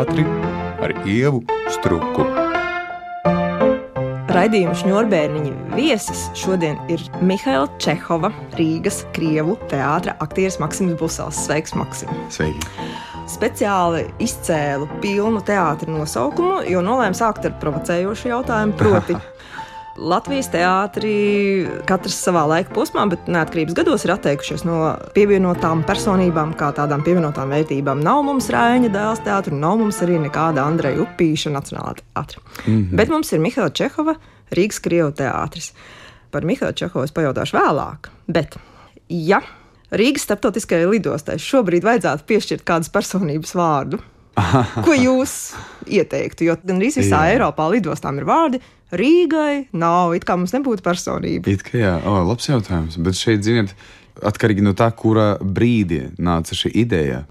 teātri ar ievu struku. Raidījuma šņurbērniņa viesis šodien ir Mihaila Čehova, Rīgas Krievu teātra aktieris Maksims Busels. Sveiks, Maksim! Sveiki! Speciāli izcēlu pilnu teātra nosaukumu, jo nolēmu sākt ar provocējošu jautājumu. Proti, Latvijas teātrī katrs savā laika posmā, bet neatkarības gados ir atteikušies no pievienotām personībām, kā tādām pievienotām vērtībām. Nav mums Rāņa dēls teātris, nav mums arī nekāda Andreja Upīša Nacionālā teātra. Mm -hmm. Bet mums ir Mihaila Čehova, Rīgas Krievu teātris. Par Mihailu Čehovu es pajautāšu vēlāk. Bet, ja Rīgas starptautiskajai lidostai šobrīd vajadzētu piešķirt kādas personības vārdu, ko jūs ieteiktu? Jo gan arī visā Jā. Eiropā lidostām ir vārdi Rīgai nav, it kā mums nebūtu personība. It kā jā, o, labs jautājums. Bet šeit, ziniet, atkarīgi no tā, kura brīdī nāca šī ideja.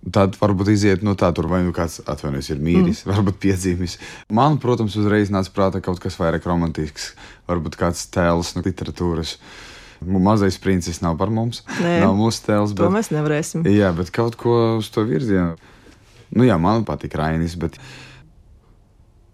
Tad varbūt iziet no tā, tur vai nu kāds atvainojas, ir mīlis, mm. varbūt piedzīvis. Man, protams, uzreiz nāca prātā kaut kas vairāk romantisks, varbūt kāds tēls no literatūras. Mazais princis nav par mums. Nē, nav mūsu tēls. Bet, to mēs nevarēsim. Jā, bet kaut ko uz to virzienu. Nu jā, man patīk Rainis, bet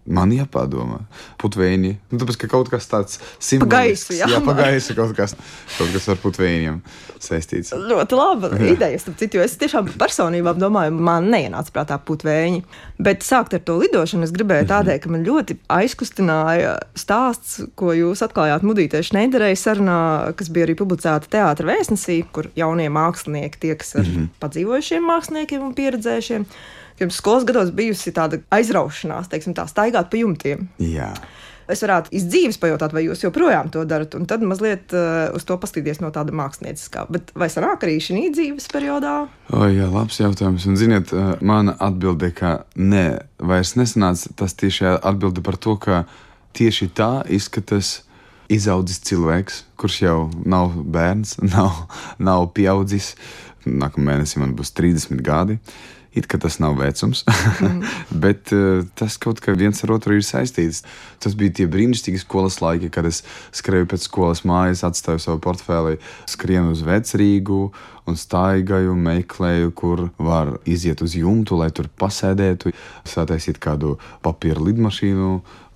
Man jāpadomā, putekļi. Nu, tāpēc, ka kaut kas tāds pagaisu, jā, jā pagaisu kaut kas, kaut kas ar putekļiem saistīts. Ļoti laba ideja. Citu, es tiešām personībām domāju, man neienāca prātā putekļi. Bet sākt ar to lidošanu es gribēju mhm. tādēļ, ka man ļoti aizkustināja stāsts, ko jūs atklājāt Mudītē Šneiderei sarunā, kas bija arī publicēta teātra vēstnesī, kur jaunie mākslinieki tieks ar mm -hmm. padzīvojušiem māksliniekiem un pieredzējušiem jums skolas gados bijusi tāda aizraušanās, teiksim, tā staigāt pa jumtiem. Jā. Es varētu iz dzīves pajautāt, vai jūs joprojām to darat, un tad mazliet uh, uz to paskatīties no tāda mākslinieckā. Bet vai sanāk arī šī dzīves periodā? O, jā, labs jautājums. Un, ziniet, uh, mana atbilde, ka nē, vairs nesanāca tas tieši atbilde par to, ka tieši tā izskatās izaudzis cilvēks, kurš jau nav bērns, nav, nav pieaudzis. Nākamā mēnesī man būs 30 gadi. It kā tas nav vecums, mm. bet uh, tas kaut kā viens ar otru ir saistīts. Tas bija tie brīnišķīgi skolas laiki, kad es skrēju pēc skolas mājas, atstāju savu portfeli, skrienu uz vecrīgu un staigāju, meklēju, kur var iziet uz jumtu, lai tur pasēdētu, sataisīt kādu papīra lidmašīnu,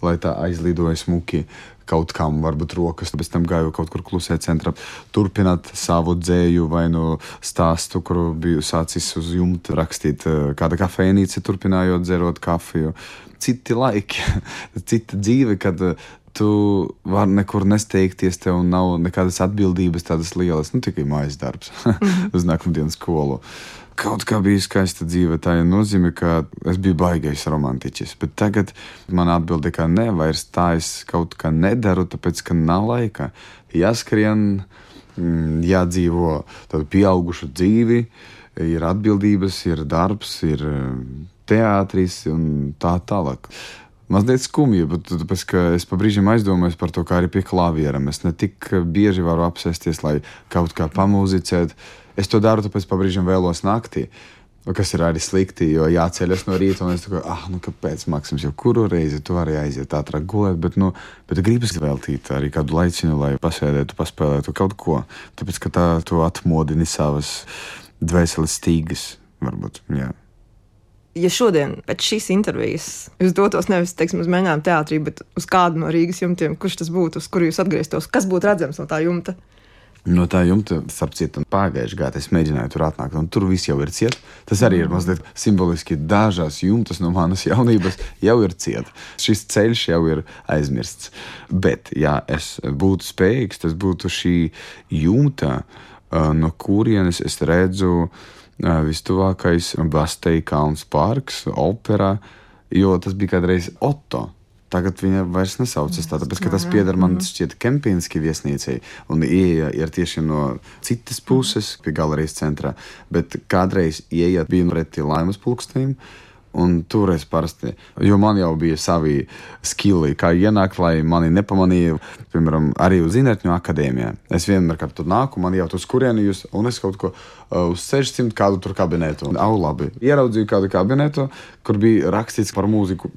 lai tā aizlidoja smuki kaut kam, varbūt rokas, pēc tam gāju kaut kur klusē centrā, turpināt savu dzēju vai no stāstu, kuru biju sācis uz jumta rakstīt, eh, kāda kafejnīca, turpinājot dzerot kafiju. Citi laiki, cita dzīve, kad eh, tu vari nekur nesteigties, tev nav nekādas atbildības tādas lielas, nu tikai mājas darbs uz nākamdienas skolu. Uh, kaut kā bija skaista dzīve. Tā nozīmē, ka es biju baigais romantiķis. Bet tagad man atbilde, ka nē, vairs tā es kaut kā nedaru, tāpēc ka nav laika. Jāskrien, mm, jādzīvo tādu pieaugušu dzīvi, ir atbildības, ir darbs, ir mm, teātris un tā tālāk mazliet skumji, bet tāpēc, es pa brīžiem aizdomājos par to, kā arī pie klaviera. Es ne tik bieži varu apsēsties, lai kaut kā pamūzicētu. Es to daru, tāpēc pa brīžiem vēlos naktī. Kas ir arī slikti, jo jāceļas no rīta, un es domāju, ah, nu kāpēc, Maksims, jau kuru reizi tu vari aiziet ātrāk gulēt, bet, nu, bet gribas veltīt arī kādu laiciņu, lai pasēdētu, paspēlētu kaut ko. Tāpēc, ka tā tu atmodini savas dvēseles stīgas, varbūt. Jā. Ja šodien, pēc šīs intervijas, jūs dotos nevis teiksim, uz mēģinājumu teātrī, bet uz kādu no Rīgas jumtiem, kurš tas būtu, uz kuru jūs atgrieztos, kas būtu redzams no tā jumta? No tā jumta, starp citu, pagājušajā gadā es mēģināju tur atnākt, un tur viss jau ir ciet. Tas arī ir mm. mazliet simboliski. Dažās jumtas no manas jaunības jau ir ciet. Šis ceļš jau ir aizmirsts. Bet, ja es būtu spējīgs, tas būtu šī jumta, no kurienes es redzu vistuvākais Basteja Kalns parks, opera, jo tas bija kādreiz Otto. Tagad viņa vairs nesaucas tā, tāpēc, ka tas pieder man mhm. šķiet Kempinski viesnīcai, un ieeja ir tieši no citas puses, pie galerijas centrā, bet kādreiz ieeja bija pretī laimas pulkstenim, Un toreiz parasti, jo man jau bija savi skili, kā ienākt, lai mani nepamanīja, piemēram, arī uz Zinātņu akadēmijā. Es vienmēr, kad tur nāku, man jau tur skrieni jūs, un es kaut ko uh, uz 600 kādu tur kabinetu. Au, labi. Ieraudzīju kādu kabinetu, kur bija rakstīts par mūziku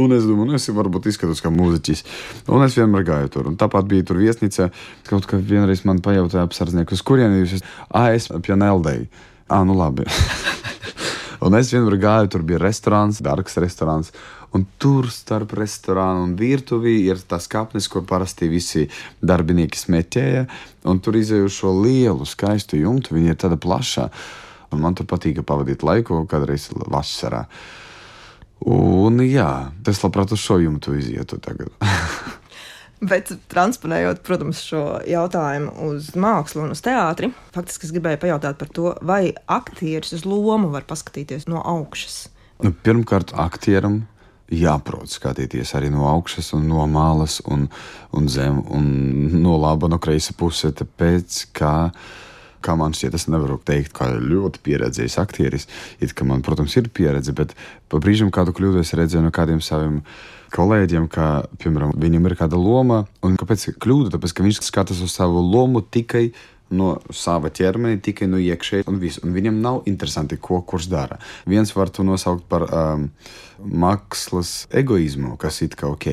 Un es domāju, nu, es varbūt izskatos kā mūziķis. Un es vienmēr gāju tur. Un tāpat bija tur viesnīca. Kaut kā vienreiz man pajautāja apsardznieks, uz kurienes jūs esat? Ah, es pie Neldei. Ah, nu labi. Un es vienmēr gāju, tur bija restorāns, dārgs restorāns. Un tur starp restorānu un virtuvi ir tas kapnis, kur parasti visi darbinieki smēķēja. Un tur izēju šo lielu, skaistu jumtu. Viņa ir tāda plaša. Un man tur patīk pavadīt laiku, kādreiz vasarā. Un jā, es labprāt uz šo jumtu izietu tagad. Bet, transponējot, protams, šo jautājumu uz mākslu un uz teātri, faktiski es gribēju pajautāt par to, vai aktieris uz lomu var paskatīties no augšas. Nu, pirmkārt, aktieram jāprot skatīties arī no augšas, un no malas, un, un zem, un no laba, no kreisa puses. Tāpēc, kā, kā man šķiet, es nevaru teikt, ka ļoti pieredzējis aktieris. It kā man, protams, ir pieredze, bet pa brīžam kādu kļūdu es redzēju no kādiem saviem kolēģiem, ka, piemēram, viņam ir kāda loma, un kāpēc kļūda? Tāpēc, ka viņš skatās uz savu lomu tikai no sava ķermeņa, tikai no iekšēji, un, visu. un viņam nav interesanti, ko kurš dara. Viens var to nosaukt par um, mākslas egoismu, kas it kā ok.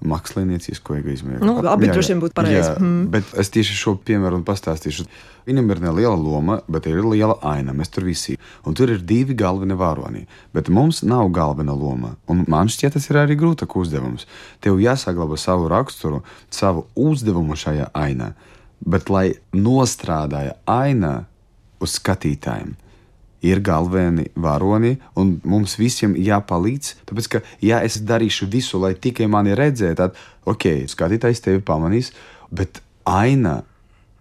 Māksliniecisko egoismu. Nu, abi droši vien būtu pareizi. Mm. Bet es tieši šo piemēru un pastāstīšu. Viņam ir neliela loma, bet ir liela aina. Mēs tur visi. Un tur ir divi galvenie varoņi. Bet mums nav galvenā loma. Un man šķiet, tas ir arī grūtāk uzdevums. Tev jāsaglabā savu raksturu, savu uzdevumu šajā ainā. Bet lai nostrādāja aina uz skatītājiem, ir galvenie varoni, un mums visiem jāpalīdz. Tāpēc, ka, ja es darīšu visu, lai tikai mani redzētu, tad, ok, skatītājs tevi pamanīs, bet aina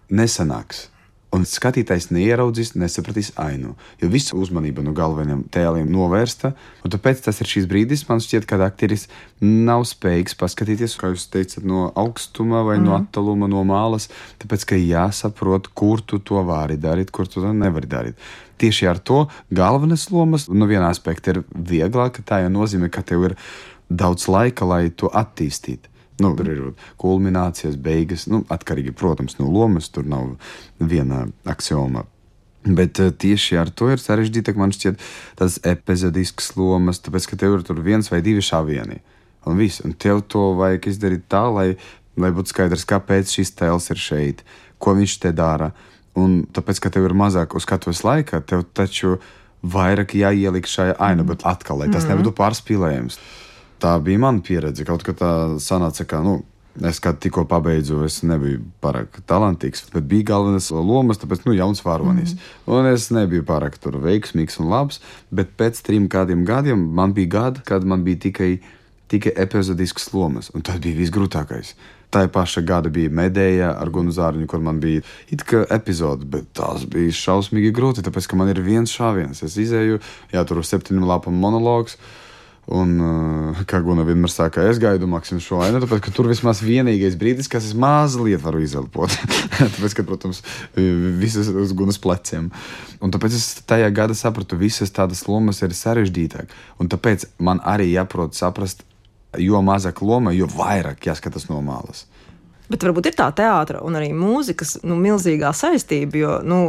nesanāks. Un skatītājs neieraudzīs, nesapratīs ainu. Jo visa uzmanība no galvenajiem tēliem novērsta. Tāpēc tas ir šis brīdis, man šķiet, kad aktieris nav spējīgs paskatīties, kā jūs teicat, no augstuma vai mm. no attāluma, no malas. Tāpēc, ka jāsaprot, kur tu to vari darīt, kur tu to nevari darīt. Tieši ar to galvenās lomas, no viena aspekta, ir vieglāk. Tā jau nozīmē, ka tev ir daudz laika, lai to attīstītu. Nu, tur ir kulminācijas, beigas, nu, atkarīgi, protams, no lomas. Tur nav viena axioma. Bet uh, tieši ar to ir sarežģītāk, man šķiet, tas epizodisks lomas, tāpēc, ka tev ir tur viens vai divi šāvieni. Un viss, un tev to vajag izdarīt tā, lai, lai būtu skaidrs, kāpēc šis tēls ir šeit, ko viņš te dara. Un tāpēc, ka tev ir mazāk uz skatuves laika, tev taču vairāk jāieliek šajā ainā, bet atkal, lai tas mm nebūtu pārspīlējums tā bija mana pieredze. Kaut kā tā sanāca, ka, nu, es kā tikko pabeidzu, es nebiju pārāk talantīgs, bet bija galvenais lomas, tāpēc, nu, jauns varonis. Mm. Un es nebiju pārāk tur veiksmīgs un labs, bet pēc trim kādiem gadiem man bija gadi, kad man bija tikai, tikai epizodisks lomas, un tas bija visgrūtākais. Tā paša gada bija medēja ar Gunu Zārņu, kur man bija it kā epizode, bet tās bija šausmīgi grūti, tāpēc, ka man ir viens šāviens. Es izēju, jā, tur uz septiņu lapu monologs. Un, uh, kā Guna vienmēr saka, es gaidu Maksimu šo ainu, tāpēc, ka tur vismaz vienīgais brīdis, kas es mazliet varu izelpot. tāpēc, ka, protams, visas uz Gunas pleciem. Un tāpēc es tajā gadā sapratu, visas tādas lomas ir sarežģītākas. Un tāpēc man arī jāprot saprast, jo mazāk loma, jo vairāk jāskatās no malas. Bet varbūt ir tā teātris un arī mūzikas nu, milzīgā saistība. Jo, nu,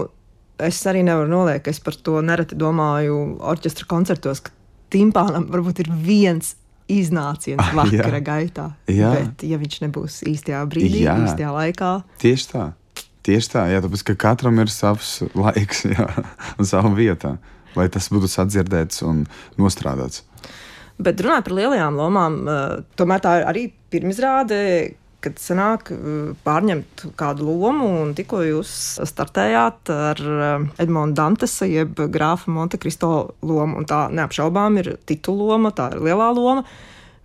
es arī nevaru noliekt, ka es par to nereti domāju orķestra koncertos, ka timpānam varbūt ir viens iznāciens ah, vakara jā. gaitā. Jā. Bet, ja viņš nebūs īstajā brīdī, jā. īstajā laikā, tieši tā. Tieši tā, jā, tāpēc ka katram ir savs laiks jā, un sava vieta, lai tas būtu sadzirdēts un nostrādāts. Bet runājot par lielajām lomām, eh, tomēr tā ir arī pirmizrāde, kad sanāk uh, pārņemt kādu lomu, un tikko jūs startējāt ar uh, Edmunds Dantesa, jeb grāfa Montekristo lomu, un tā neapšaubām ir tituloma, tā ir lielā loma.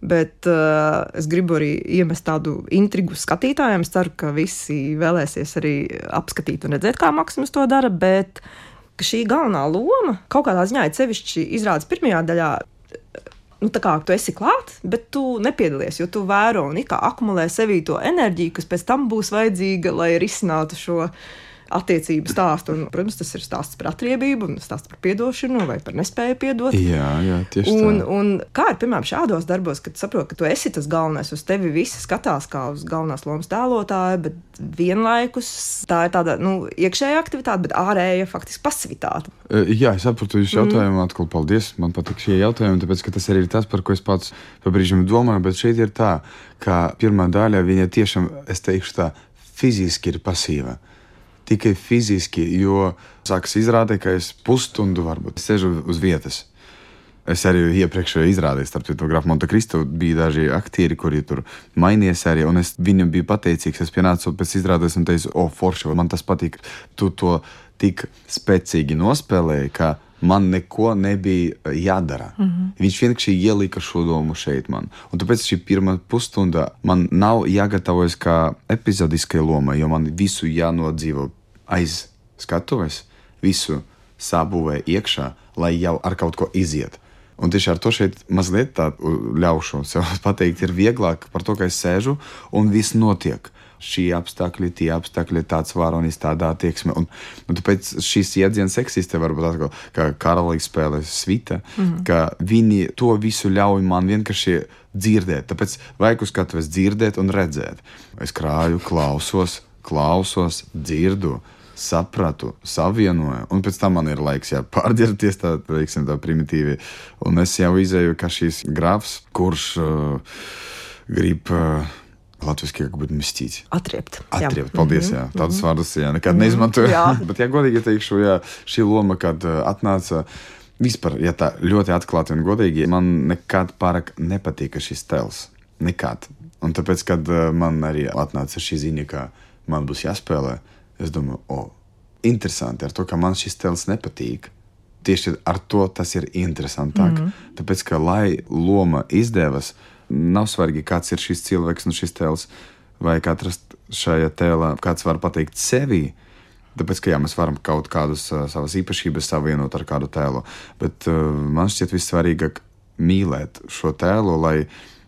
Bet uh, es gribu arī iemest tādu intrigu skatītājiem. Es ceru, ka visi vēlēsies arī apskatīt un redzēt, kā Maksims to dara. Bet šī galvenā loma kaut kādā ziņā ir sevišķi izrādes pirmajā daļā nu, tā kā tu esi klāt, bet tu nepiedalies, jo tu vēro un akumulē sevī to enerģiju, kas pēc tam būs vajadzīga, lai risinātu šo attiecību stāstu. Un, protams, tas ir stāsts par atriebību, un stāsts par atdošanu vai par nespēju piedot. Jā, jā tieši un, tā. Un kā ir piemēram šādos darbos, kad saproti, ka tu esi tas galvenais, uz tevi visi skatās kā uz galvenās lomas tēlotāju, bet vienlaikus tā ir tāda nu, iekšēja aktivitāte, bet ārēja faktiski pasivitāte. E, jā, es saprotu jūsu jautājumu. Mm. Atkal paldies. Man patīk šie jautājumi, tāpēc ka tas arī ir tas, par ko es pats pa brīžam domāju. Bet šeit ir tā, ka pirmā daļa viņa tiešām, es teikšu tā, fiziski ir pasīva. Tikai fiziski, jo sākas izrādē, ka es pusstundu varbūt sēžu uz vietas. Es arī iepriekšējā izrādē, starp citu, Grafā Montekristo bija daži aktieri, kuri tur mainījās arī, un es viņam biju pateicīgs. Es pienācu pēc izrādes un teicu, o, forši, man tas patīk. Tu to tik spēcīgi nospēlēji, ka man neko nebija jādara. Mm -hmm. Viņš vienkārši ielika šo domu šeit man. Un tāpēc šī pirmā pusstunda man nav jāgatavojas kā epizodiskai lomai, jo man visu jānodzīvo aiz skatuves, visu sabūvē iekšā, lai jau ar kaut ko iziet. Un tieši ar to šeit mazliet tādu ļaušu sev pateikt, ir vieglāk par to, ka es sēžu un viss notiek. Šī apstākļi, tie apstākļi, tāds varonis, tādā attieksme. Un, un tāpēc šīs jēdziens eksistē varbūt atkal, kā karalis spēlē svita, mm -hmm. ka viņi to visu ļauj man vienkārši dzirdēt. Tāpēc vajag uz skatuves dzirdēt un redzēt. Es krāju, klausos, klausos, dzirdu sapratu, savienoju, un pēc tam man ir laiks jā, pārģērbties tā, teiksim, tā primitīvi. Un es jau izēju, ka šīs grafs, kurš uh, grib. Uh, Latvijas kā būtu mistīt. Atriept. Atriept, jā. paldies. Jā. Tādus mm -hmm. vārdus jā, nekad mm -hmm. neizmantoju. Bet, ja godīgi teikšu, jā, šī loma, kad uh, atnāca, vispār, ja tā ļoti atklāti un godīgi, man nekad pārāk nepatika šis tēls. Nekad. Un tāpēc, kad uh, man arī atnāca šī ziņa, ka man būs jāspēlē, Es domāju, o, interesanti ar to, ka man šis tēls nepatīk. Tieši ar to tas ir interesantāk. Mm -hmm. Tāpēc, ka, lai loma izdevas, nav svarīgi, kāds ir šis cilvēks un šis tēls, vai katrs šajā tēlā, kāds var pateikt sevi. Tāpēc, ka jā, mēs varam kaut kādas uh, savas īpašības savienot ar kādu tēlu, bet uh, man šķiet vissvarīgāk mīlēt šo tēlu, lai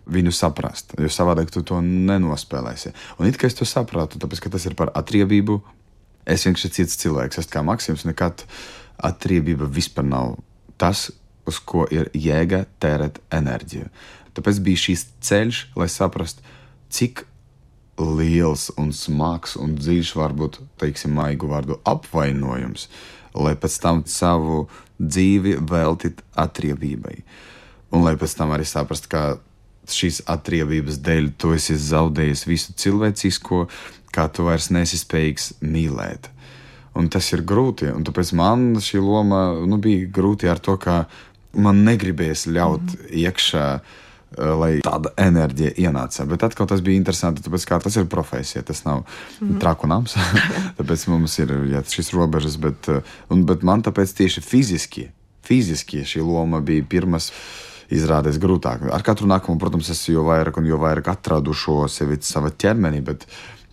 viņu saprast. Jo savādāk tu to nenospēlēsi. Un it kā es to sapratu, tāpēc, ka tas ir par atriebību, Es vienkārši cits cilvēks, esmu kā Maksims. Nekad atriebība vispār nav tas, uz ko ir jēga tērēt enerģiju. Tāpēc bija šīs ceļš, lai saprastu, cik liels un smags un dziļš var būt, teiksim, maigu vārdu apvainojums, lai pēc tam savu dzīvi veltīt atriebībai. Un lai pēc tam arī saprastu, ka šīs atriebības dēļ tu esi zaudējis visu cilvēcisko, kā tu vairs nesi spējīgs mīlēt. Un tas ir grūti, un tāpēc man šī loma nu, bija grūti ar to, ka man negribēs ļaut mm -hmm. iekšā. Eh, lai tāda enerģija ienāca. Bet atkal tas bija interesanti, tāpēc ka tas ir profesija, tas nav mm -hmm. traku nams. tāpēc mums ir jā, šis robežas, bet, eh, un, bet man tāpēc tieši fiziski, fiziski šī loma bija pirmas izrādās grūtāk. Ar katru nākamo, protams, es jau vairāk un jau vairāk atradu šo sevi, savu ķermeni, bet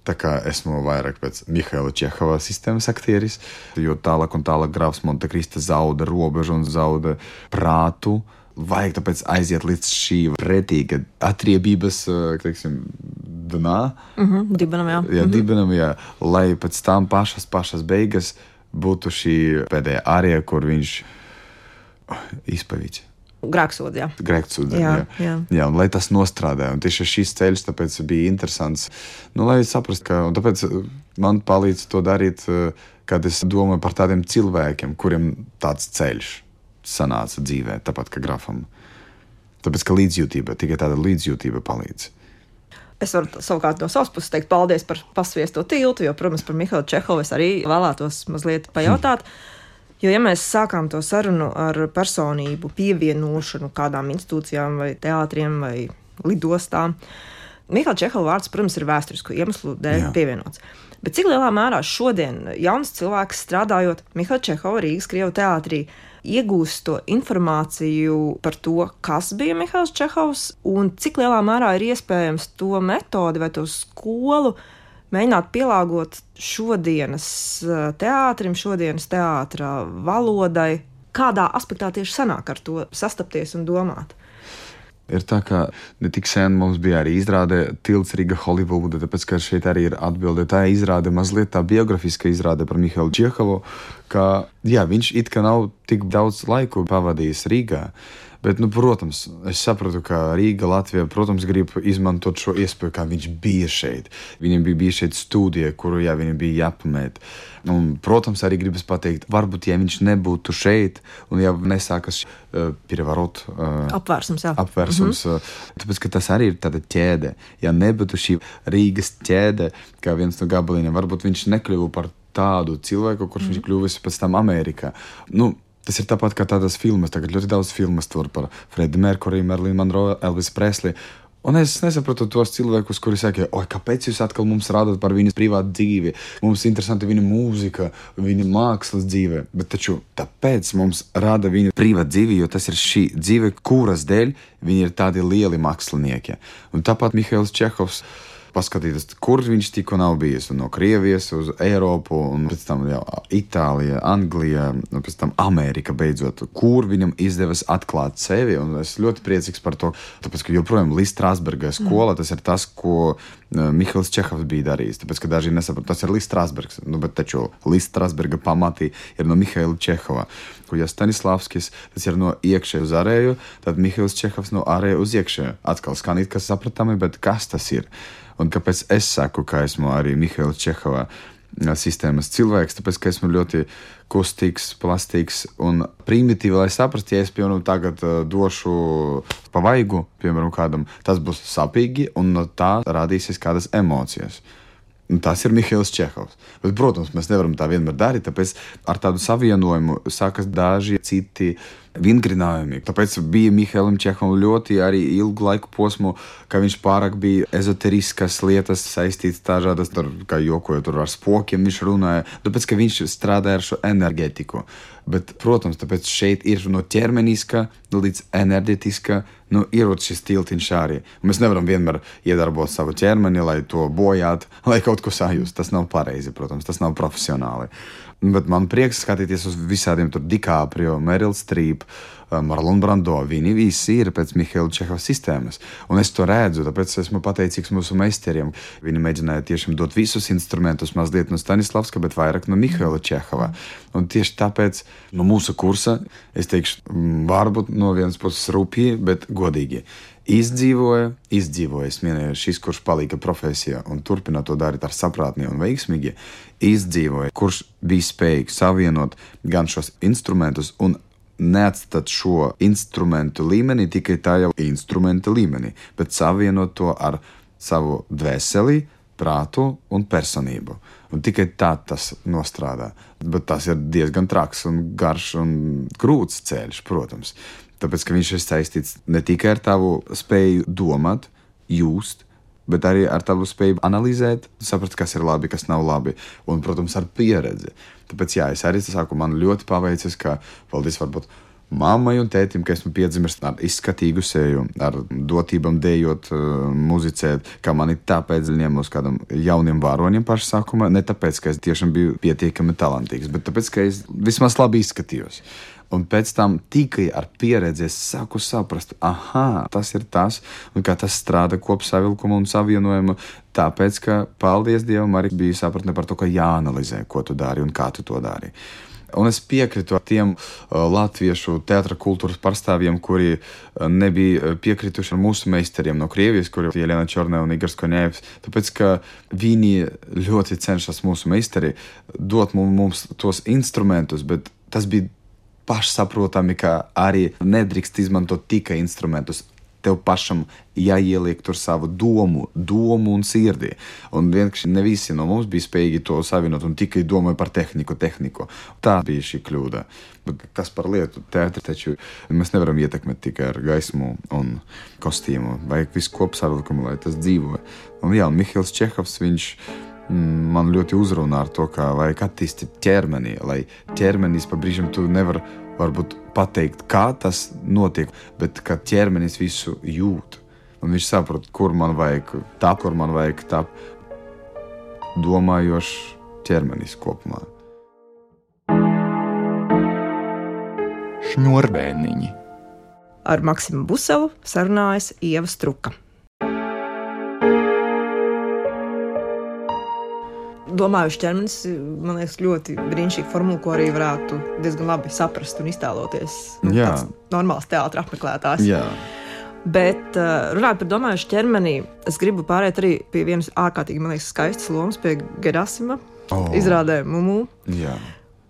Tā kā esmu vairāk pēc Mihaila Čehova sistēmas aktieris, jo tālāk un tālāk grāfs Montekrista zauda robežu un zauda prātu. Vajag tāpēc aiziet līdz šī pretīga atriebības, eh, teiksim, dnā. Mm -hmm, dibenam, jā. jā, mm -hmm. dibenam, jā. Lai pēc tam pašas, pašas beigas būtu šī pēdējā ārija, kur viņš oh, izpavīts. Grēksūdzi, jā. Grēksūdzi, jā, jā. jā. jā lai tas nostrādā. Un tieši šis ceļš bija interesants. Nu, lai saprastu, ka tāpēc man palīdz to darīt, kad es domāju par tādiem cilvēkiem, kuriem tāds ceļš sanāca dzīvē, tāpat kā grafam. Tāpēc, ka līdzjūtība, tikai tāda līdzjūtība palīdz. Es varu savukārt no savas puses teikt paldies par pasviesto tiltu, jo, protams, par Mihālu Čehovu es arī vēlētos mazliet pajautāt. Hmm. Jo, ja mēs sākām to sarunu ar personību pievienošanu kādām institūcijām, vai teātriem, vai lidostām, Mihāla Čehova vārds, protams, ir vēsturisku iemeslu dēļ Jā. pievienots. Bet cik lielā mērā šodien jauns cilvēks strādājot Mihāla Čehova Rīgas Krievu teātrī iegūst to informāciju par to, kas bija Mihāls Čehovs un cik lielā mērā ir iespējams to metodi vai to skolu mēģināt pielāgot šodienas eh, teātrim, šodienas teātra valodai. Kādā aspektā tieši sanāk ar to sastapties un domāt? Ir tā, ka ne tik sen mums bija arī izrāde Tilts Riga Holivuda, tāpēc, ka šeit arī ir atbilde. Tā izrāde mazliet tā biografiska izrāde par Mihālu Čehovu, ka jā, viņš it kā nav tik daudz laiku pavadījis Rīgā. Bet, nu, protams, es sapratu, ka Rīga, Latvija, protams, grib izmantot šo iespēju, kā viņš bija šeit. Viņam bija, bija šeit studija, kuru jā, viņam bija jāpamēt. Un, protams, arī gribas pateikt, varbūt, ja viņš nebūtu šeit, un ja nesākas uh, pirvarot, uh, apvērsums, jā. apvērsums mm -hmm. tāpēc, ka tas arī ir tāda ķēde. Ja nebūtu šī Rīgas ķēde, kā viens no gabaliņiem, varbūt viņš nekļuvu par tādu cilvēku, kurš mm. ir kļuvis pēc tam Amerikā. Nu, Tas ir tāpat kā tādas filmas. Tagad ļoti daudz filmas tur par Freddie Merkuriju, Merlinu Monroe, Elvisu Presliju. Un es nesaprotu tos cilvēkus, kuri saka, oi, kāpēc jūs atkal mums rādāt par viņas privātu dzīvi? Mums ir interesanti viņa mūzika, viņa mākslas dzīve. Bet taču tāpēc mums rāda viņa privāta dzīve, jo tas ir šī dzīve, kuras dēļ viņi ir tādi lieli mākslinieki. Un tāpat Mihails Čehovs paskatīties, kur viņš tikko nav bijis. No Krievijas uz Eiropu, un pēc tam jau Itālija, Anglija, un pēc tam Amerika beidzot, kur viņam izdevās atklāt sevi. Un es ļoti priecīgs par to, tāpēc, ka joprojām Līsīs Strasburgā skola, tas ir tas, ko uh, Mihāls Čehovs bija darījis. Tāpēc, ka daži nesaprot, tas ir Līsīs Strasburgs, nu, bet taču Līsīs Strasburga pamatī ir no Mihaila Čehova. Ko ja Stanislavskis, tas ir no iekšēju uz ārēju, tad Mihāls Čehovs no ārēju uz iekšēju. Atkal skanīt, kas sapratāmi, bet kas tas ir? Un kāpēc es saku, ka esmu arī Mihaila Čehova sistēmas cilvēks, tāpēc, ka esmu ļoti kustīgs, plastīgs un primitīvs, lai saprastu, ja es, piemēram, tagad došu pa vaigu, piemēram, kādam, tas būs sapīgi un no tā radīsies kādas emocijas. Un tas ir Mihails Čehovs. Bet, protams, mēs nevaram tā vienmēr darīt, tāpēc ar tādu savienojumu sākas daži citi vingrinājumi. Tāpēc bija Mihailam Čehovam ļoti arī ilgu laiku posmu, ka viņš pārāk bija ezoteriskas lietas saistītas dažādas, kā jokoja tur ar spokiem, viņš runāja, tāpēc, ka viņš strādāja ar šo enerģētiku. Bet, protams, tāpēc šeit ir no ķermeniska līdz enerģētiska, nu, ierodas šis tiltiņš arī. Mēs nevaram vienmēr iedarbot savu ķermeni, lai to bojātu, lai kaut ko sajust. Tas nav pareizi, protams, tas nav profesionāli. Bet man prieks skatīties uz visādiem tur Dikāprio, Merila Streep, eh, Marlon Brando. Viņi visi ir pēc Mihaila Čehova sistēmas. Un es to redzu, tāpēc esmu pateicīgs mūsu meistariem. Viņi mēģināja tiešām dot visus instrumentus, mazliet no Stanislavska, bet vairāk no Mihaila Čehova. Un tieši tāpēc no mūsu kursa es teikšu, mm, varbūt no vienas puses rūpīgi, bet godīgi izdzīvoja, izdzīvoja, es minēju, šis, kurš palika profesijā un turpina to darīt ar saprātni un veiksmīgi, izdzīvoja, kurš bija spējīgs savienot gan šos instrumentus un neatstāt šo instrumentu līmeni tikai tā jau instrumenta līmenī, bet savienot to ar savu dvēseli, prātu un personību. Un tikai tā tas nostrādā. Bet tas ir diezgan traks un garš un grūts ceļš, protams. Tāpēc, ka viņš ir saistīts ne tikai ar tavu spēju domāt, just, bet arī ar tavu spēju analizēt, saprast, kas ir labi, kas nav labi, un, protams, ar pieredzi. Tāpēc, jā, es arī saku, man ļoti paveicis, ka paldies varbūt mammai un tētim, ka esmu piedzimis ar izskatīgu seju, ar dotībām dejot, uh, muzicēt, ka man ir tāpēc ņēmu uz kādam jauniem vāroņiem pašā sākumā. Ne tāpēc, ka es tiešām biju pietiekami talantīgs, bet tāpēc, ka es vismaz labi izskatījos. Un pēc tam tikai ar pieredzi es sāku saprast, ah, tas ir tas, un kā tas strādā kopsavilkuma un savienojuma. Tāpēc, ka, paldies Dievam, arī bija sapratne par to, ka jāanalizē, ko tu dari un kā tu to dari. Un es piekrītu tiem uh, latviešu teātras kultūras pārstāvjiem, kuri uh, nebija piekrituši ar mūsu meistariem no Krievijas, kuriem ir Jelena Čornē un Igors Konēvs. Tāpēc, ka viņi ļoti cenšas mūsu meistari dot mums tos instrumentus, bet tas bija pašsaprotami, ka arī nedrīkst izmantot tikai instrumentus. Tev pašam jāieliek tur savu domu, domu un sirdi. Un vienkārši ne visi no mums bija spējīgi to savienot un tikai domāja par tehniku, tehniku. Tā bija šī kļūda. Bet kas par lietu? Teātris taču mēs nevaram ietekmēt tikai ar gaismu un kostīmu. Vajag visu kopsavilkumu, lai tas dzīvo. Un jā, Mihāls Čehovs, viņš ir man ļoti uzrunā ar to, kā vajag attīstīt ķermeni, lai ķermenis pa brīžam tu nevar varbūt pateikt, kā tas notiek, bet ka ķermenis visu jūt. Un viņš saprot, kur man vajag tā, kur man vajag tā. Domājošs ķermenis kopumā. Šņurbēniņi. Ar Maksimu Buselu sarunājas Ieva Struka. Domājuši ķermenis, man liekas, ļoti brīnišķīga formula, ko arī varētu diezgan labi saprast un iztēloties. Nu, Jā. tāds normāls teātris apmeklētājs. Jā. Bet uh, runājot par domājušu ķermeni, es gribu pāriet arī pie vienas ārkārtīgi, man liekas, skaistas lomas, pie Gerasima Oh. izrādē Mumu. Jā.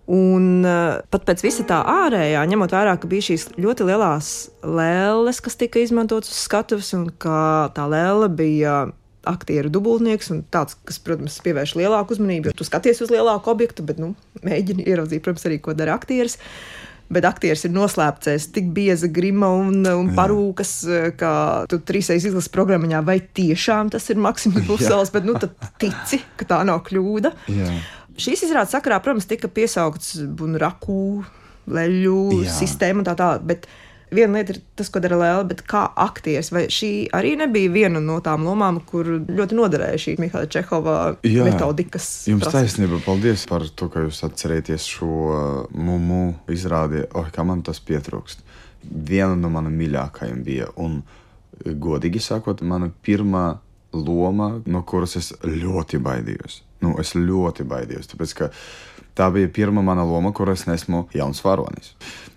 Un uh, pat pēc visa tā ārējā, ņemot vērā, ka bija šīs ļoti lielās lēles, kas tika izmantotas uz skatuves, un ka tā lēle bija aktieru dubultnieks un tāds, kas, protams, pievērš lielāku uzmanību, tu skaties uz lielāku objektu, bet, nu, mēģini ieraudzīt, protams, arī, ko dara aktieris. Bet aktieris ir noslēpts, tik bieza grima un, un parūkas, ka tu trīsreiz izlasi programmā, vai tiešām tas ir Maksims Pusels, bet nu, tad tici, ka tā nav kļūda. Jā. Šīs izrādes sakarā, protams, tika piesaukts Bunraku, leļu Jā. sistēma un tā tālāk. Viena lieta ir tas, ko dara Lēla, bet kā aktieris, vai šī arī nebija viena no tām lomām, kur ļoti noderēja šī Mihaila Čehova Jā, metodikas? Jums prasības. taisnība, paldies par to, ka jūs atcerēties šo uh, mumu izrādi, oh, kā man tas pietrūkst. Viena no manām mīļākajām bija, un godīgi sakot, mana pirmā loma, no kuras es ļoti baidījos. Nu, es ļoti baidījos, tāpēc ka Tā bija pirmā mana loma, kur es nesmu jauns varonis.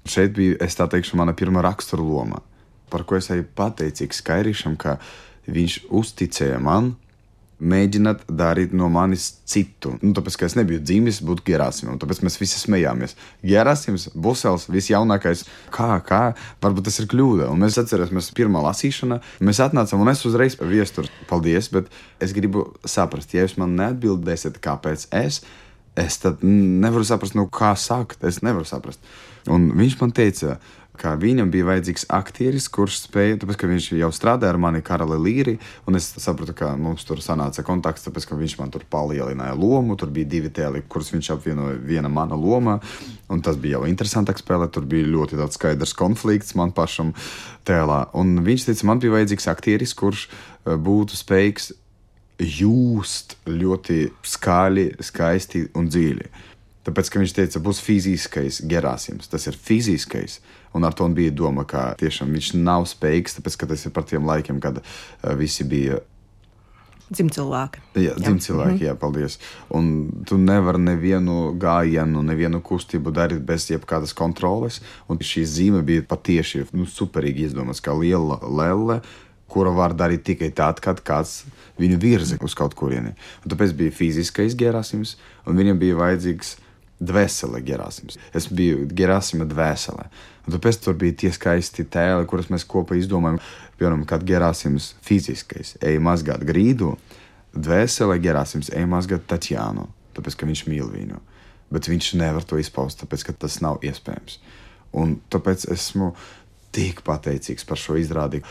Šeit bija, es tā teikšu, mana pirmā rakstura loma, par ko es arī pateicīgs Skairišam, ka viņš uzticēja man, mēģināt darīt no manis citu. Nu, tāpēc, ka es nebiju dzimis būt Gerāsimam, tāpēc mēs visi smējāmies. Gerāsims, Busels, visjaunākais, kā, kā, varbūt tas ir kļūda. Un mēs atceramies, pirmā lasīšana, mēs atnācām un es uzreiz viestur, paldies, bet es gribu saprast, ja jūs man neatbildēsiet, kāpēc es es nevaru saprast, nu, kā sākt. Es nevaru saprast. Un viņš man teica, ka viņam bija vajadzīgs aktieris, kurš spēja, tāpēc, ka viņš jau strādāja ar mani karali līri, un es sapratu, ka mums tur sanāca kontakts, tāpēc, ka viņš man tur palielināja lomu, tur bija divi tēli, kurus viņš apvienoja viena mana loma, un tas bija jau interesantāk spēlēt, tur bija ļoti tāds skaidrs konflikts man pašam tēlā, un viņš teica, man bija vajadzīgs aktieris, kurš eh, būtu spējīgs jūst ļoti skaļi, skaisti un dziļi. Tāpēc, ka viņš teica, būs fiziskais gerāsims, tas ir fiziskais. Un ar to bija doma, ka tiešām viņš nav spējīgs, tāpēc, ka tas ir par tiem laikiem, kad uh, visi bija. Dzimcilvēki. Jā, dzimcilvēki, jā. Mhm. jā, paldies. Un tu nevari nevienu gājienu, nevienu kustību darīt bez jebkādas kontroles. Un šī zīme bija patiesi nu, superīgi izdomāta, kā liela lēle, kura var darīt tikai tad, kad kāds viņu virza uz kaut kurieni. Un tāpēc bija fiziskais gerāsims, un viņam bija vajadzīgs dvēsele gerāsims. Es biju gerāsima dvēsele. Un tāpēc tur bija tie skaisti tēli, kurus mēs kopā izdomājam. Piemēram, kad gerāsims fiziskais ej mazgāt grīdu, dvēsele gerāsims ej mazgāt Tatjānu, tāpēc ka viņš mīl viņu. Bet viņš nevar to izpaust, tāpēc ka tas nav iespējams. Un tāpēc esmu tik pateicīgs par šo izrādījumu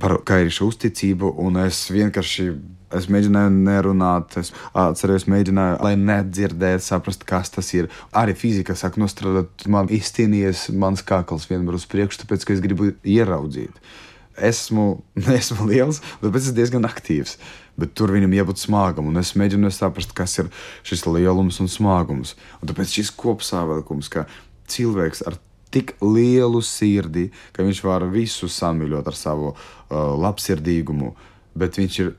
par kairīšu uzticību, un es vienkārši es mēģināju nerunāt, es atceros, mēģināju, lai nedzirdētu, saprast, kas tas ir. Arī fizika saka, nostrādāt, man izcīnījies mans kakls vienmēr uz priekšu, tāpēc, ka es gribu ieraudzīt. Esmu, esmu liels, tāpēc esmu diezgan aktīvs. Bet tur viņam jābūt smagam, un es mēģinu saprast, kas ir šis lielums un smagums. Un tāpēc šis kopsavilkums, ka cilvēks ar tik lielu sirdi, ka viņš var visu samīļot ar savu uh, labsirdīgumu, bet viņš ir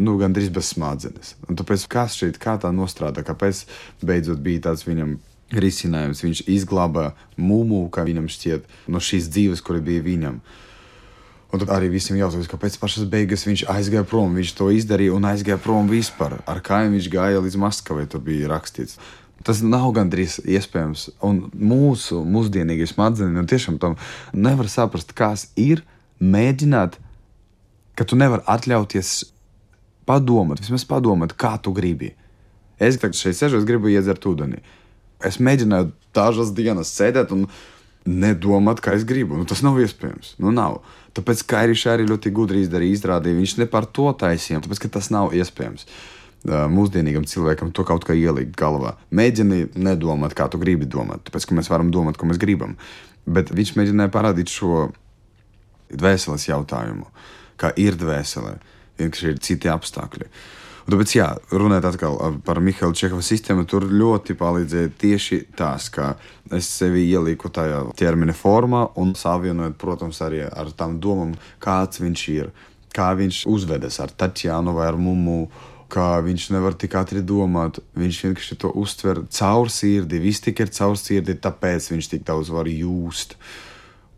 nu, gandrīz bez smadzenes. Un tāpēc kas šeit kā tā nostrādā, kāpēc beidzot bija tāds viņam risinājums. Viņš izglāba mūmu, kā viņam šķiet, no šīs dzīves, kura bija viņam. Un tad arī visiem jautājums, kāpēc pašas beigas viņš aizgāja prom. Viņš to izdarīja un aizgāja prom vispār. Ar kājām viņš gāja līdz Maskavai, tur bija rakstīts. Tas nav gandrīz iespējams. Un mūsu mūsdienīgie smadzenes nu, tiešām tam nevar saprast, kas ir mēģināt, ka tu nevari atļauties padomāt, vismaz padomāt, kā tu gribi. Es tagad šeit sēžu, es gribu iedzert ūdeni. Es mēģināju dažas dienas sēdēt un nedomāt, kā es gribu. Nu, tas nav iespējams. Nu, nav. Tāpēc Kairīša arī ļoti gudri izdarīja, izrādīja. Viņš ne par to taisīja, tāpēc ka tas nav iespējams mūsdienīgam cilvēkam to kaut kā ielikt galvā. Mēģini nedomāt, kā tu gribi domāt, tāpēc ka mēs varam domāt, ko mēs gribam. Bet viņš mēģināja parādīt šo dvēseles jautājumu, kā ir dvēsele, vienkārši ir citi apstākļi. Un tāpēc, jā, runājot atkal par Mihaila Čehova sistēmu, tur ļoti palīdzēja tieši tas, ka es sevi ieliku tajā ķermeņa formā un savienojot, protams, arī ar tām domām, kāds viņš ir, kā viņš uzvedas ar Tatjānu vai ar Mumu ka viņš nevar tik ātri domāt. Viņš vienkārši to uztver caur sirdi. Viss tik ir caur sirdi, tāpēc viņš tik daudz var jūst.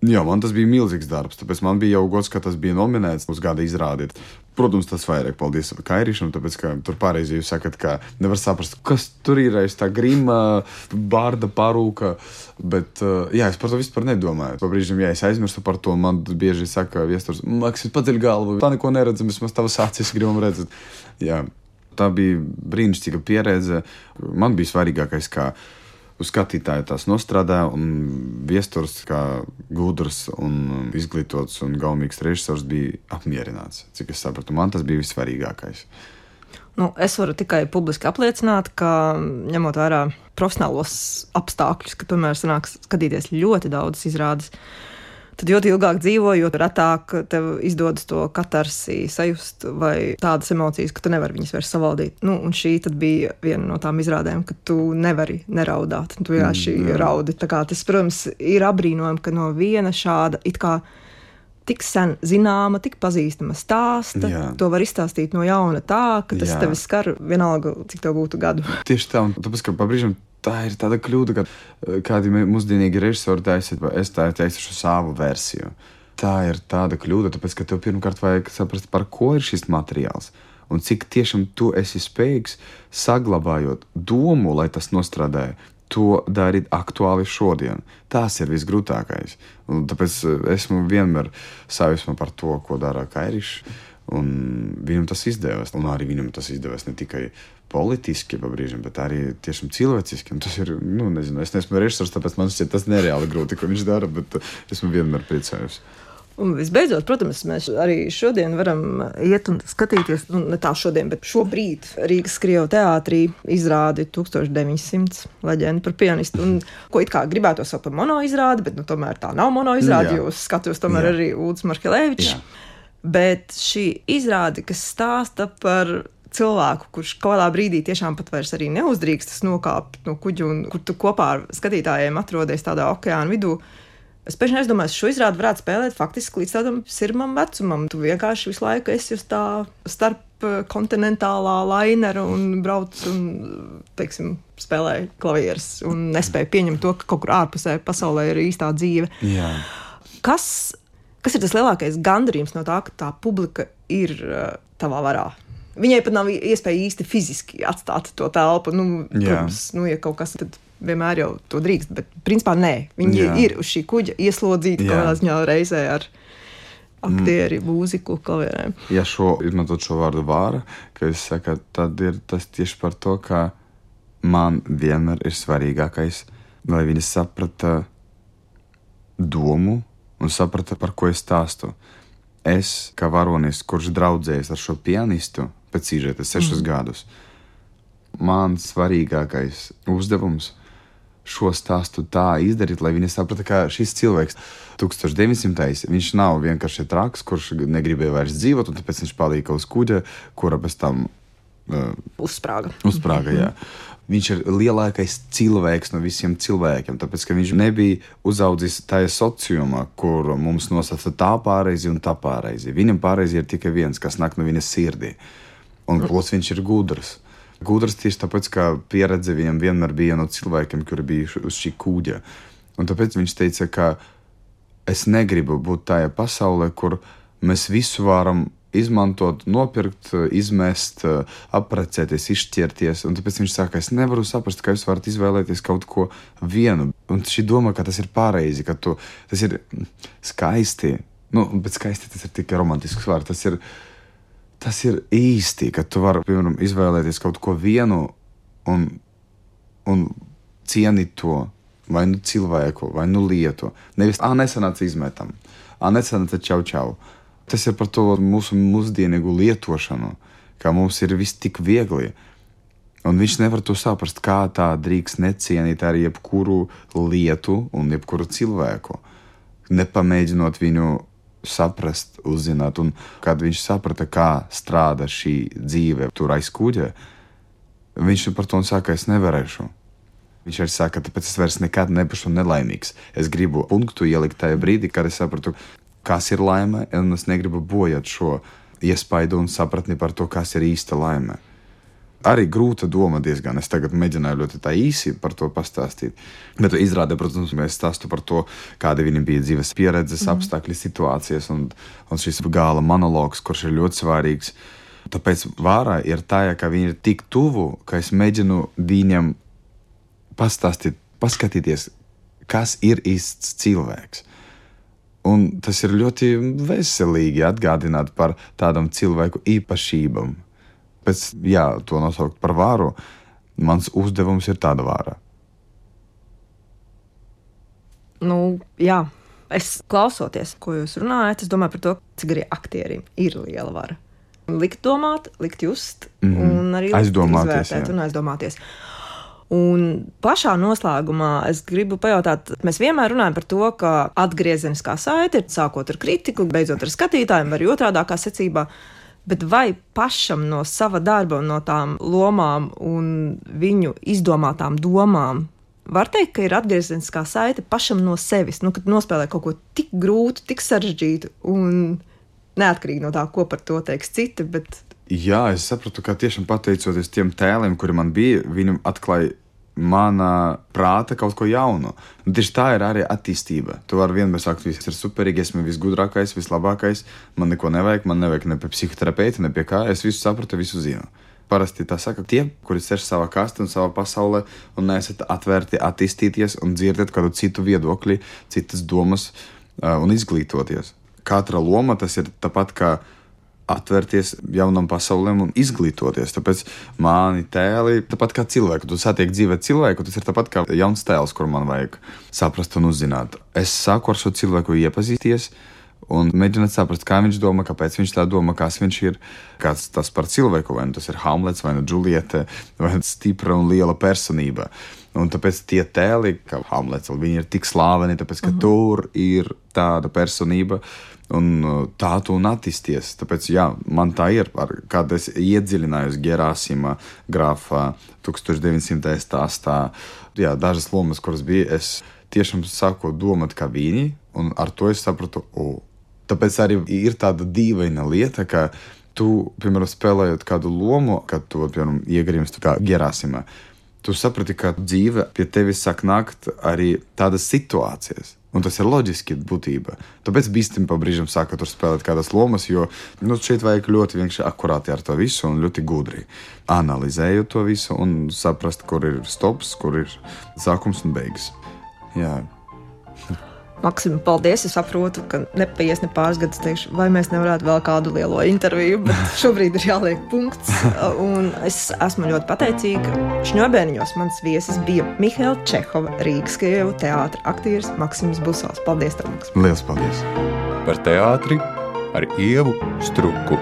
Jā, man tas bija milzīgs darbs. Tāpēc man bija jau gods, ka tas bija nominēts uz gada izrādi. Protams, tas vairāk paldies Kairišam, tāpēc, ka tur pareizi jūs sakat, ka nevar saprast, kas tur ir aiz tā grima, bārda parūka. Bet, uh, jā, es par to vispār nedomāju. Pa brīžam, ja es aizmirstu par to, man bieži saka, viesturs, Maksis, paceļ galvu, tā neko neredzam, vismaz tavas acis gribam redzēt. Jā, tā bija brīnišķīga pieredze. Man bija svarīgākais, kā uz skatītāju tās nostrādā, un viesturs, kā gudrs, un izglītots un gaumīgs režisors, bija apmierināts. Cik es sapratu, man tas bija vissvarīgākais. Nu, es varu tikai publiski apliecināt, ka ņemot vērā profesionālos apstākļus, ka tomēr sanāks skatīties ļoti daudz izrādes. Tad, jo ilgāk dzīvo, jo retāk tev izdodas to katarsi sajust, vai tādas emocijas, ka tu nevari viņas vairs savaldīt. Nu, un šī bija viena no tām izrādēm, ka tu nevari neraudāt. Tu vienkārši mm, raudi. Tas, protams, ir apbrīnojami, ka no viena šāda it kā tik sen zināma, tik pazīstama stāsta. Jā. To var izstāstīt no jauna tā, ka tas Jā. tevi skar vienalga, cik tev būtu gadu. Tieši tā, un tāpēc, ka pabrīžam tā ir tāda kļūda, ka eh, kādi mūsdienīgi režisori taisa, es tā taisu savu versiju. Tā ir tāda kļūda, tāpēc, ka tev pirmkārt vajag saprast, par ko ir šis materiāls. Un cik tiešām tu esi spējīgs saglabājot domu, lai tas nostrādāja, to darīt aktuāli šodien. Tas ir visgrūtākais. Un tāpēc eh, esmu vienmēr sajūsmā par to, ko dara Kairišs. Un viņam tas izdevās. Un arī viņam tas izdevās ne tikai politiski, brīžiem, bet arī tiešām cilvēciski. Un tas ir, nu, nezinu, es neesmu režisors, tāpēc man šķiet, tas nereāli grūti, ko viņš dara, bet esmu vienmēr priecājos. Un visbeidzot, protams, mēs arī šodien varam iet un skatīties, nu, ne tā šodien, bet šobrīd Rīgas Krievu teātrī izrādi 1900 leģendu par pianistu. Un, ko it kā gribētu saukt par mono izrādi, bet nu, tomēr tā nav mono izrādi, jo skatos tomēr Jā. arī Ulds Markelēvičs. Bet šī izrāde, kas stāsta par cilvēku, kurš kādā brīdī tiešām pat vairs neuzdrīkstas nokāpt no kuģa un kur tu kopā ar skatītājiem atrodies tādā okeāna vidū Es pēkšņi aizdomājos, šo izrādi varētu spēlēt faktiski līdz tādam sirmam vecumam. Tu vienkārši visu laiku esi uz tā starp eh, kontinentālā lainera un brauc un, teiksim, spēlē klavierus un nespēja pieņemt to, ka kaut kur ārpusē pasaulē ir īstā dzīve. Jā. Kas, kas ir tas lielākais gandarījums no tā, ka tā publika ir uh, tavā varā? Viņai pat nav iespēja īsti fiziski atstāt to telpu. Nu, protams, nu, ja kaut kas tad vienmēr jau to drīkst, bet principā nē, viņi Jā. ir uz šī kuģa ieslodzīti kaut kādā ziņā reizē ar aktieri, mm. mūziku, klavierēm. Ja šo izmantot šo vārdu vāra, ka es saku, tad ir tas tieši par to, ka man vienmēr ir svarīgākais, lai viņi saprata domu un saprata, par ko es stāstu. Es, kā varonis, kurš draudzējas ar šo pianistu pēc īžēta sešus mm. gadus, man svarīgākais uzdevums šo stāstu tā izdarīt, lai viņi saprastu, ka šis cilvēks, 1900. viņš nav vienkārši traks, kurš negribēja vairs dzīvot, un tāpēc viņš palika uz kuģa, kura pēc tam uh, uzsprāga. uzsprāga mm -hmm. Viņš ir lielākais cilvēks no visiem cilvēkiem, tāpēc ka viņš nebija uzaudzis tajā sociumā, kur mums nosaka tā pārreizi un tā pārreizi. Viņam pārreizi ir tikai viens, kas nāk no viņa sirdī. Un plus viņš ir gudrs. Gudrs tieši tāpēc, ka pieredze viņam vienmēr bija no cilvēkiem, kuri bija uz šī kuģa. Un tāpēc viņš teica, ka es negribu būt tajā pasaulē, kur mēs visu varam izmantot, nopirkt, izmest, apprecēties, izšķirties. Un tāpēc viņš saka, es nevaru saprast, kā jūs varat izvēlēties kaut ko vienu. Un šī doma, ka tas ir pareizi, ka tu, tas ir skaisti. Nu, bet skaisti tas ir tikai romantisks vārds. Tas ir tas ir īsti, ka tu vari piemēram, izvēlēties kaut ko vienu un, un cienīt to vai nu cilvēku, vai nu lietu. Nevis, ah, nesanāca izmetam, ah, nesanāca čau čau. Tas ir par to mūsu mūsdienīgu lietošanu, kā mums ir viss tik viegli. Un viņš nevar to saprast, kā tā drīkst necienīt arī jebkuru lietu un jebkuru cilvēku, nepamēģinot viņu saprast, uzzināt, un kad viņš saprata, kā strādā šī dzīve tur aiz kuģa, viņš par to saka, es nevarēšu. Viņš arī saka, tāpēc es vairs nekad nebūšu nelaimīgs. Es gribu punktu ielikt tajā brīdī, kad es sapratu, kas ir laime, un es negribu bojāt šo iespaidu un sapratni par to, kas ir īsta laime. Arī grūta doma diezgan. Es tagad mēģināju ļoti tā īsi par to pastāstīt. Bet izrādē, protams, mēs stāstu par to, kāda viņam bija dzīves pieredzes, mm. apstākļi, situācijas un, un šis gala monologs, kurš ir ļoti svarīgs. Tāpēc vārā ir tā, ka viņi ir tik tuvu, ka es mēģinu viņam pastāstīt, paskatīties, kas ir īsts cilvēks. Un tas ir ļoti veselīgi atgādināt par tādām cilvēku īpašībām pēc jā, to nosaukt par vāru, mans uzdevums ir tāda vāra. Nu, jā, es klausoties, ko jūs runājat, es domāju par to, cik arī aktierim ir liela vara. Likt domāt, likt just, mm -hmm. un arī aizdomāties, un aizdomāties. Un pašā noslēgumā es gribu pajautāt, mēs vienmēr runājam par to, ka atgriezeniskā saite ir sākot ar kritiku, beidzot ar skatītājiem, vai otrādākā secībā bet vai pašam no sava darba no tām lomām un viņu izdomātām domām var teikt, ka ir atgriezeniskā saite pašam no sevis, nu, kad nospēlē kaut ko tik grūtu, tik sarežģītu un neatkarīgi no tā, ko par to teiks citi. Bet... Jā, es sapratu, ka tiešām pateicoties tiem tēliem, kuri man bija, viņi atklāja mana prāta kaut ko jaunu. Un tieši tā ir arī attīstība. Tu vari vienmēr sakt, viss ir superīgi, esmu visgudrākais, vislabākais, man neko nevajag, man nevajag ne pie psihoterapeita, ne pie kā. Es visu sapratu, visu zinu. Parasti tā saka tie, kuri sēž savā kastē un savā pasaulē, un neesat atvērti attīstīties un dzirdat kādu citu viedokli, citas domas uh, un izglītoties. Katra loma tas ir tāpat kā atvērties jaunam pasaulēm un izglītoties. Tāpēc mani tēli, tāpat kā cilvēku, tu satiek dzīvē cilvēku, tas ir tāpat kā jauns tēls, kur man vajag saprast un uzzināt. Es sāku ar šo cilvēku iepazīties. Un mēģināt saprast, kā viņš domā, kāpēc viņš tā domā, kas viņš ir, kāds tas par cilvēku, vai nu tas ir Hamlets, vai nu Julieta, vai stipra un liela personība. Un tāpēc tie tēli, kā Hamlets, viņi ir tik slaveni, tāpēc ka uh mhm. -huh. tur ir tāda personība, uh, Un uh, tā tu un attīsties. Tāpēc, jā, man tā ir. Kad es iedziļinājos Gerāsima grāfā 1900. stāstā, jā, dažas lomas, kuras bija, es tiešām sāku domāt kā viņi, un ar to es sapratu, o. Tāpēc arī ir tāda dīvaina lieta, ka tu, piemēram, spēlējot kādu lomu, kad tu, piemēram, iegrimsti kā Gerāsima, tu saprati, ka dzīve pie tevis sāk nākt arī tādas situācijas Un tas ir loģiski būtība. Tāpēc bīstami pa brīžam sāka tur spēlēt kādas lomas, jo nu, šeit vajag ļoti vienkārši akurāti ar to visu un ļoti gudri analizējot to visu un saprast, kur ir stops, kur ir sākums un beigas. Jā. Maksim, paldies. Es saprotu, ka nepaies ne pāris gadus, teikšu, vai mēs nevarētu vēl kādu lielo interviju, bet šobrīd ir jāliek punkts. Un es esmu ļoti pateicīga. Šņobēniņos mans viesis bija Mihaila Čehova, Rīgas Krievu teātra aktieris Maksims Busals. Paldies, tev, Maksim! Lielas paldies! Par teātri ar Ievu Struku!